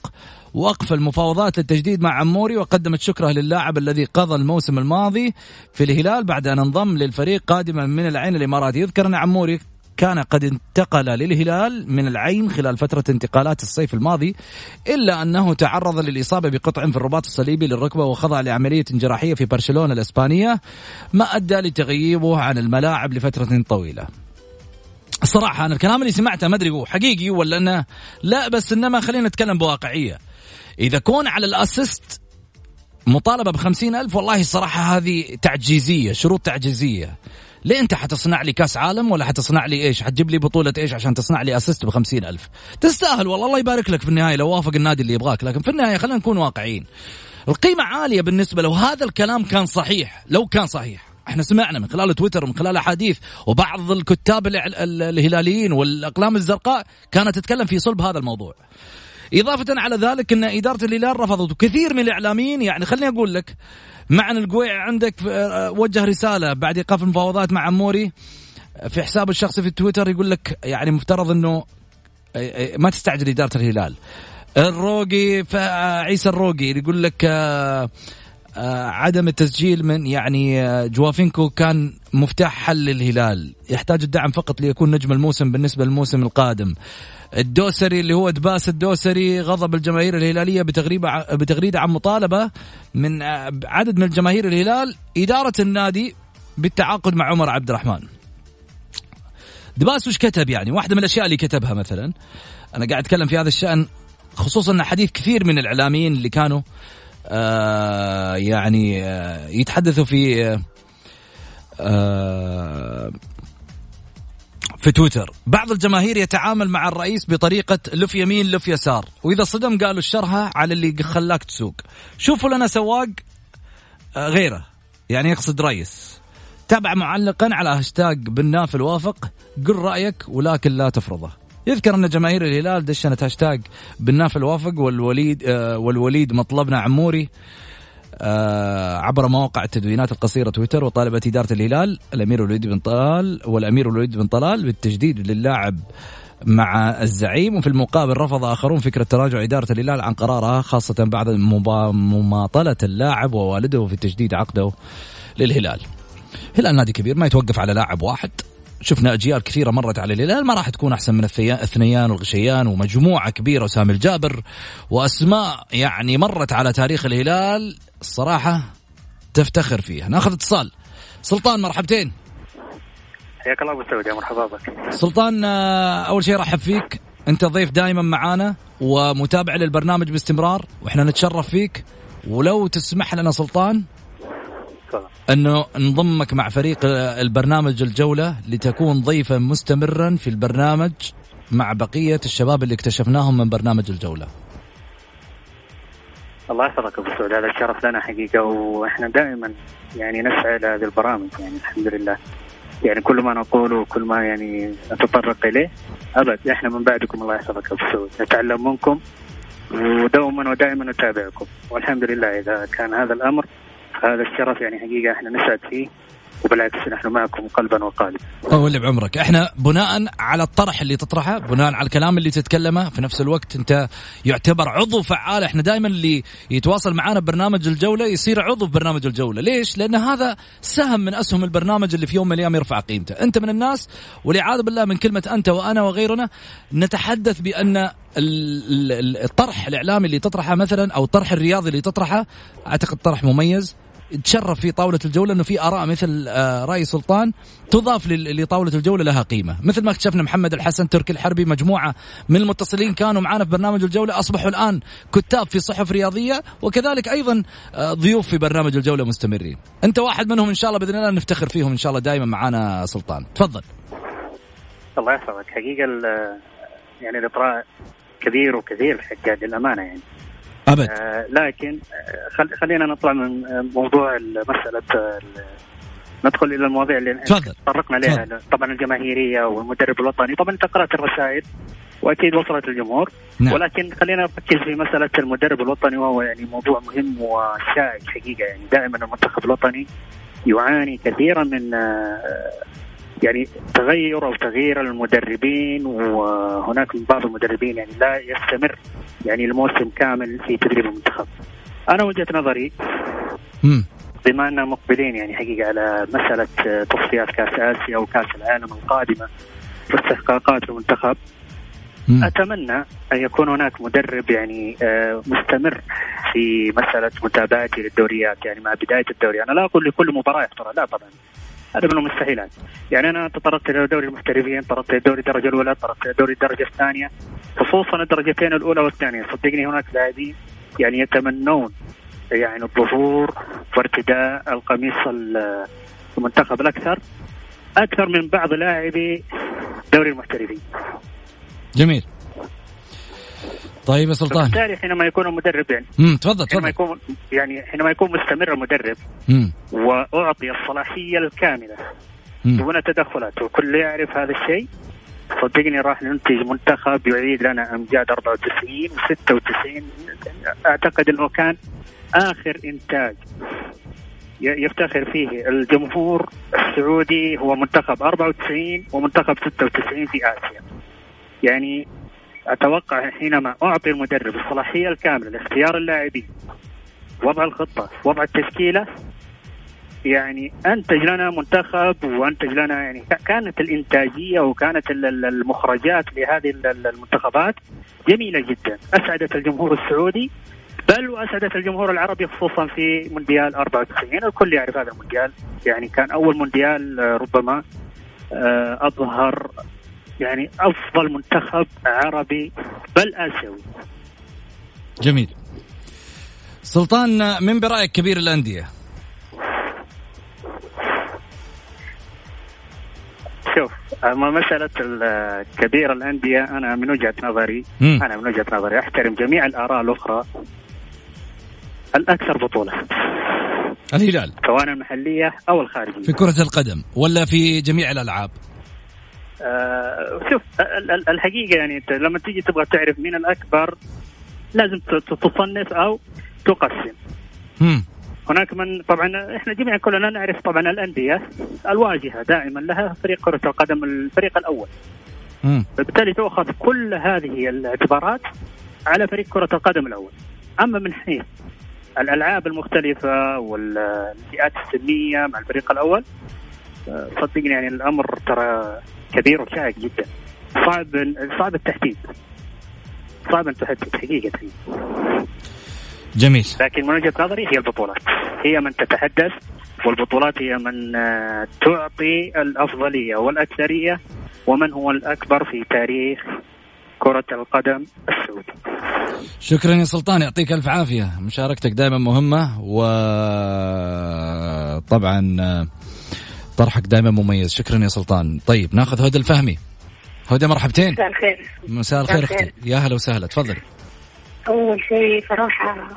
وقف المفاوضات للتجديد مع عموري وقدمت شكره للاعب الذي قضى الموسم الماضي في الهلال بعد أن انضم للفريق قادما من العين الاماراتي يذكر أن عموري كان قد انتقل للهلال من العين خلال فترة انتقالات الصيف الماضي إلا أنه تعرض للإصابة بقطع في الرباط الصليبي للركبة وخضع لعملية جراحية في برشلونة الإسبانية ما أدى لتغييبه عن الملاعب لفترة طويلة. الصراحة أنا الكلام اللي سمعته ما أدري هو حقيقي ولا أنه لا بس إنما خلينا نتكلم بواقعية. إذا كون على الأسيست مطالبة بخمسين ألف والله الصراحة هذه تعجيزية شروط تعجيزية. ليه انت حتصنع لي كاس عالم ولا حتصنع لي إيش؟ حتجيب لي بطولة إيش عشان تصنع لي اسيست ب ألف. تستاهل والله الله يبارك لك في النهاية لو وافق النادي اللي يبغاك. لكن في النهاية خلينا نكون واقعيين. القيمة عالية بالنسبة لو هذا الكلام كان صحيح لو كان صحيح. إحنا سمعنا من خلال تويتر ومن خلال أحاديث وبعض الكتاب الهلاليين والأقلام الزرقاء كانت تتكلم في صلب هذا الموضوع. إضافة على ذلك أن إدارة الهلال رفضت. وكثير من الإعلاميين يعني خليني أقول لك معن القويع عندك آه، وجه رسالة بعد إيقاف المفاوضات مع عموري في حسابه الشخصي في تويتر يقول لك يعني مفترض أنه آه، آه، ما تستعجل إدارة الهلال. الروقي عيسى الروقي يقول لك عدم التسجيل من يعني جوافينكو كان مفتاح حل للهلال. يحتاج الدعم فقط ليكون نجم الموسم بالنسبة للموسم القادم. الدوسري اللي هو دباس الدوسري غضب الجماهير الهلالية بتغريبه بتغريده عن مطالبة من عدد من الجماهير الهلال إدارة النادي بالتعاقد مع عمر عبد الرحمن. دباس وش كتب يعني؟ واحدة من الأشياء اللي كتبها مثلا أنا قاعد أتكلم في هذا الشأن خصوصا حديث كثير من الإعلاميين اللي كانوا آه يعني آه يتحدثوا في آه في تويتر. بعض الجماهير يتعامل مع الرئيس بطريقة لف يمين لف يسار وإذا صدم قالوا الشرها على اللي خلاك تسوق. شوفوا لنا سواق آه، غيره يعني يقصد رئيس. تابع معلقا على هاشتاج بن نافل وافق قل رأيك ولكن لا تفرضه. يذكر أن جماهير الهلال دشنت هاشتاج بن نافل وافق والوليد آه، والوليد مطلبنا عموري آه، عبر مواقع التدوينات القصيرة تويتر وطالبت إدارة الهلال الأمير الوليد بن طلال والأمير الوليد بن طلال بالتجديد للاعب مع الزعيم وفي المقابل رفض آخرون فكرة تراجع إدارة الهلال عن قرارها خاصة بعد مماطلة اللاعب ووالده في تجديد عقده للهلال. هلال نادي كبير ما يتوقف على لاعب واحد شفنا أجيال كثيرة مرت على الهلال ما راح تكون أحسن من الثنيان والغشيان ومجموعة كبيرة وسامي الجابر وأسماء يعني مرت على تاريخ الهلال الصراحه تفتخر فيها. ناخذ اتصال. سلطان مرحبتين. حياك الله أبو سعود يا مرحبا بك. سلطان آه، أول شيء رحب فيك. أنت ضيف دائما معانا ومتابع للبرنامج باستمرار وإحنا نتشرف فيك. ولو تسمح لنا سلطان أنه نضمك مع فريق البرنامج الجولة لتكون ضيفا مستمرا في البرنامج مع بقية الشباب اللي اكتشفناهم من برنامج الجولة. الله يحفظك أبو سعود هذا الشرف لنا حقيقة وإحنا دائما يعني نسعى إلى هذه البرامج يعني الحمد لله. يعني كل ما نقوله وكل ما يعني نتطرق إليه أبد إحنا من بعدكم الله يحفظك أبو سعود. نتعلم منكم ودوما ودائما نتابعكم. والحمد لله إذا كان هذا الأمر هذا الشرف يعني حقيقة إحنا نسعد فيه. وبالعكس نحن معكم قلبا وقالبا. اللي بعمرك، إحنا بناء على الطرح اللي تطرحه، بناء على الكلام اللي تتكلمه، في نفس الوقت أنت يعتبر عضو فعال، إحنا دائما اللي يتواصل معنا ببرنامج الجولة يصير عضو في برنامج الجولة، ليش؟ لأن هذا سهم من أسهم البرنامج اللي في يوم من الأيام يرفع قيمته، أنت من الناس والعياذ بالله من كلمة أنت وأنا وغيرنا نتحدث بأن الطرح الإعلامي اللي تطرحه مثلا أو الطرح الرياضي اللي تطرحه أعتقد طرح مميز. تشرف في طاولة الجولة إنه في آراء مثل آه، رأي سلطان تضاف لطاولة الجولة لها قيمة، مثل ما اكتشفنا محمد الحسن تركي الحربي مجموعة من المتصلين كانوا معنا في برنامج الجولة أصبحوا الآن كتاب في صحف رياضية وكذلك أيضا آه، ضيوف في برنامج الجولة مستمرين. أنت واحد منهم إن شاء الله بإذن الله نفتخر فيهم إن شاء الله دائما معنا سلطان، تفضل. الله يحفظك حقيقة يعني الإطراء كبير وكثير حق للامانه يعني. أبد. آه لكن آه، خل خلينا نطلع من آه، موضوع مسألة آه، ندخل إلى المواضيع اللي تطرقنا لها. طبعا الجماهيرية والمدرب الوطني طبعا انت قرات الرسائل وأكيد وصلت للجمهور نعم. ولكن خلينا نركز في مسألة المدرب الوطني وهو يعني موضوع مهم وشائك حقيقة. يعني دائما المنتخب الوطني يعاني كثيرا من يعني تغير أو تغيير المدربين وهناك بعض المدربين يعني لا يستمر يعني الموسم كامل في تدريب المنتخب. أنا وجهة نظري بما أننا مقبلين يعني حقيقة على مسألة تصفيات كأس آسيا وكاس العالم القادمة واستحقاقات المنتخب أتمنى أن يكون هناك مدرب يعني آه، مستمر في مسألة متابعتي للدوريات يعني مع بداية الدوري. أنا لا أقول لكل مباراة يحضرها لا طبعا. هذا من المستحيلات. يعني أنا تطرقت إلى دوري المحترفين تطرقت إلى دوري الدرجه الأولى تطرقت إلى دوري الدرجة الثانية. خصوصا الدرجتين الأولى والثانية. صدقني هناك لاعبين يعني يتمنون يعني الظهور وارتداء القميص المنتخب الأكثر أكثر من بعض لاعبي دوري المحترفين. جميل. طيب يا سلطان. بالتالي حينما يكون المدرب يعني امم تفضل حينما يكون يعني حينما يكون مستمر المدرب امم وأعطي الصلاحية الكاملة دون تدخلات وكل يعرف هذا الشيء صدقني راح ننتج منتخب يعيد لنا أمجاد 94 و96 أعتقد إنه كان آخر إنتاج يفتخر فيه الجمهور السعودي هو منتخب 94 ومنتخب 96 في آسيا. يعني أتوقع حينما أعطي المدرب الصلاحية الكاملة لاختيار اللاعبين وضع الخطة وضع التشكيلة يعني أنتج لنا منتخب وأنتج لنا يعني كانت الإنتاجية وكانت المخرجات لهذه المنتخبات جميلة جدا. أسعدت الجمهور السعودي بل وأسعدت الجمهور العربي خصوصا في مونديال 94 الكل يعرف هذا المونديال يعني كان أول مونديال ربما آه، أظهر يعني أفضل منتخب عربي بل آسيوي. جميل. سلطان من برأيك كبير الأندية؟ شوف أما مسألة كبير الأندية أنا من وجهة نظري م. أنا من وجهة نظري أحترم جميع الآراء الأخرى. الأكثر بطولة. الهلال. سواء المحلية أو الخارجية. في كرة القدم ولا في جميع الألعاب؟ شوف الحقيقة يعني أنت لما تيجي تبغى تعرف مين الأكبر لازم تصنف أو تقسم. مم. هناك من طبعا إحنا جميعا كلنا نعرف طبعا الأندية الواجهة دائما لها فريق كرة القدم الفريق الأول. مم. فبالتالي تؤخذ كل هذه الاعتبارات على فريق كرة القدم الأول. أما من حيث الألعاب المختلفة والفئات السنية مع الفريق الأول آه، صدقني يعني الأمر ترى كبير وشائك جدا. صعب صعب التحديد. صعب أن تحدد. حقيقه جميل. لكن من وجهة نظري هي البطولات. هي من تتحدث والبطولات هي من آه، تعطي الأفضلية والأكثرية ومن هو الأكبر في تاريخ كرة القدم السعودي. شكرا يا سلطان. يعطيك ألف عافية. مشاركتك دائما مهمة وطبعا آه، طرحك دائما مميز. شكرا يا سلطان. طيب ناخذ هدى الفهمي. هدى مرحبتين. مساء الخير. مساء الخير أختي. يا هلا وسهلا. تفضلي. أول شيء صراحة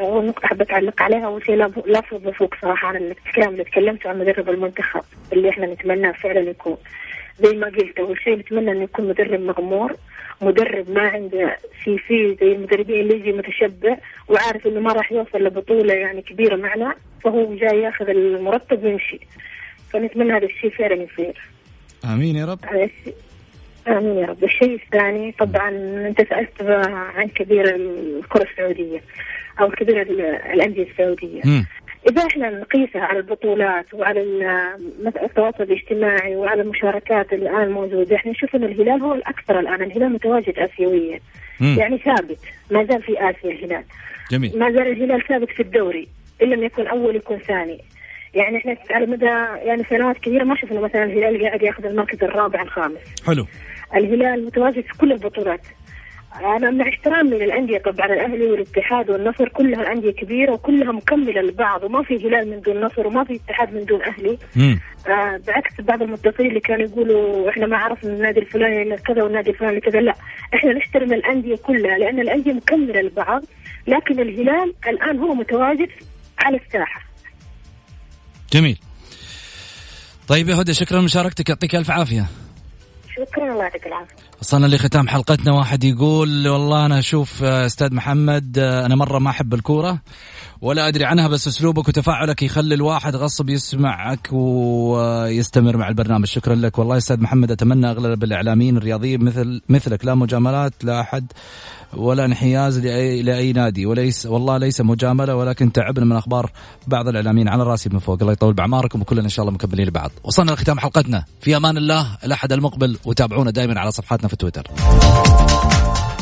أول نقطة حبيت أعلق عليها. أول شيء لا فوق صراحة عن الكلام اللي تكلمت عن مدرب المنتخب اللي إحنا نتمناه فعلا يكون. زي ما قلت أول شيء نتمنى إنه يكون مدرب مغمور. مدرب ما عنده سي في زي المدربين اللي يجي متشبع وعارف إنه ما راح يوصل لبطولة يعني كبيرة معنا فهو جاي ياخذ المرتب ويمشي. فنتمنى هذا الشيء فعلا يصير. آمين يا رب. آمين يا رب. الشيء الثاني طبعا أنت سألت عن كبير الكرة السعودية أو كبير الأندية السعودية. م. إذا إحنا نقيسها على البطولات وعلى التواصل الاجتماعي وعلى المشاركات الآن موجودة إحنا نشوف إن الهلال هو الأكثر الآن. الهلال متواجد اسيويا. يعني ثابت. ما زال في آسيا الهلال. جميل. ما زال الهلال ثابت في الدوري إن لم يكن أول يكون ثاني. يعني إحنا على مدى يعني سنوات كثيرة ما شفنا مثلا الهلال قاعد ياخذ المركز الرابع الخامس. حلو. الهلال متواجد في كل البطولات. أنا مع احترامي للانديه طبعا الأهلي والاتحاد والنصر كلها الانديه كبيرة وكلها مكملة لبعض وما في هلال من دون نصر وما في اتحاد من دون أهلي. آه بعكس بعض المتفقين اللي كانوا يقولوا إحنا ما عرفنا النادي الفلاني كذا والنادي الفلاني كذا. لا إحنا نحترم الأندية كلها لأن الأندية مكملة لبعض لكن الهلال الآن هو متواجد على الساحة. جميل. طيب يا هدى شكرا لمشاركتك يعطيك ألف عافية. شكرا الله يعطيك العافية. وصلنا لختام حلقتنا واحد يقول والله أنا أشوف آه، أستاذ محمد آه، أنا مرة ما أحب الكورة. ولا أدري عنها بس أسلوبك وتفاعلك يخلي الواحد غصب يسمعك ويستمر مع البرنامج. شكرا لك والله أستاذ محمد. أتمنى أغلب الإعلاميين الرياضيين مثل مثلك. لا مجاملات لا أحد ولا انحياز لأي لأي نادي. وليس والله ليس مجاملة ولكن تعبنا من أخبار بعض الإعلاميين. على رأسي من فوق. الله يطول بعماركم وكلنا إن شاء الله مكملين لبعض. وصلنا لختام حلقتنا. في أمان الله الأحد المقبل وتابعونا دائما على صفحاتنا في تويتر.